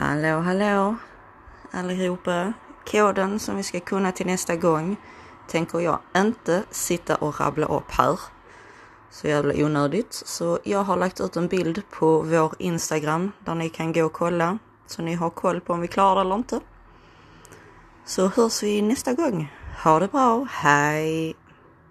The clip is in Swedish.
Hallå, hallå allihopa. Koden som vi ska kunna till nästa gång tänker jag inte sitta och rabbla upp här. Så jävla onödigt. Så jag har lagt ut en bild på vår Instagram där ni kan gå och kolla. Så ni har koll på om vi klarar det eller inte. Så hörs vi nästa gång. Ha det bra. Hej!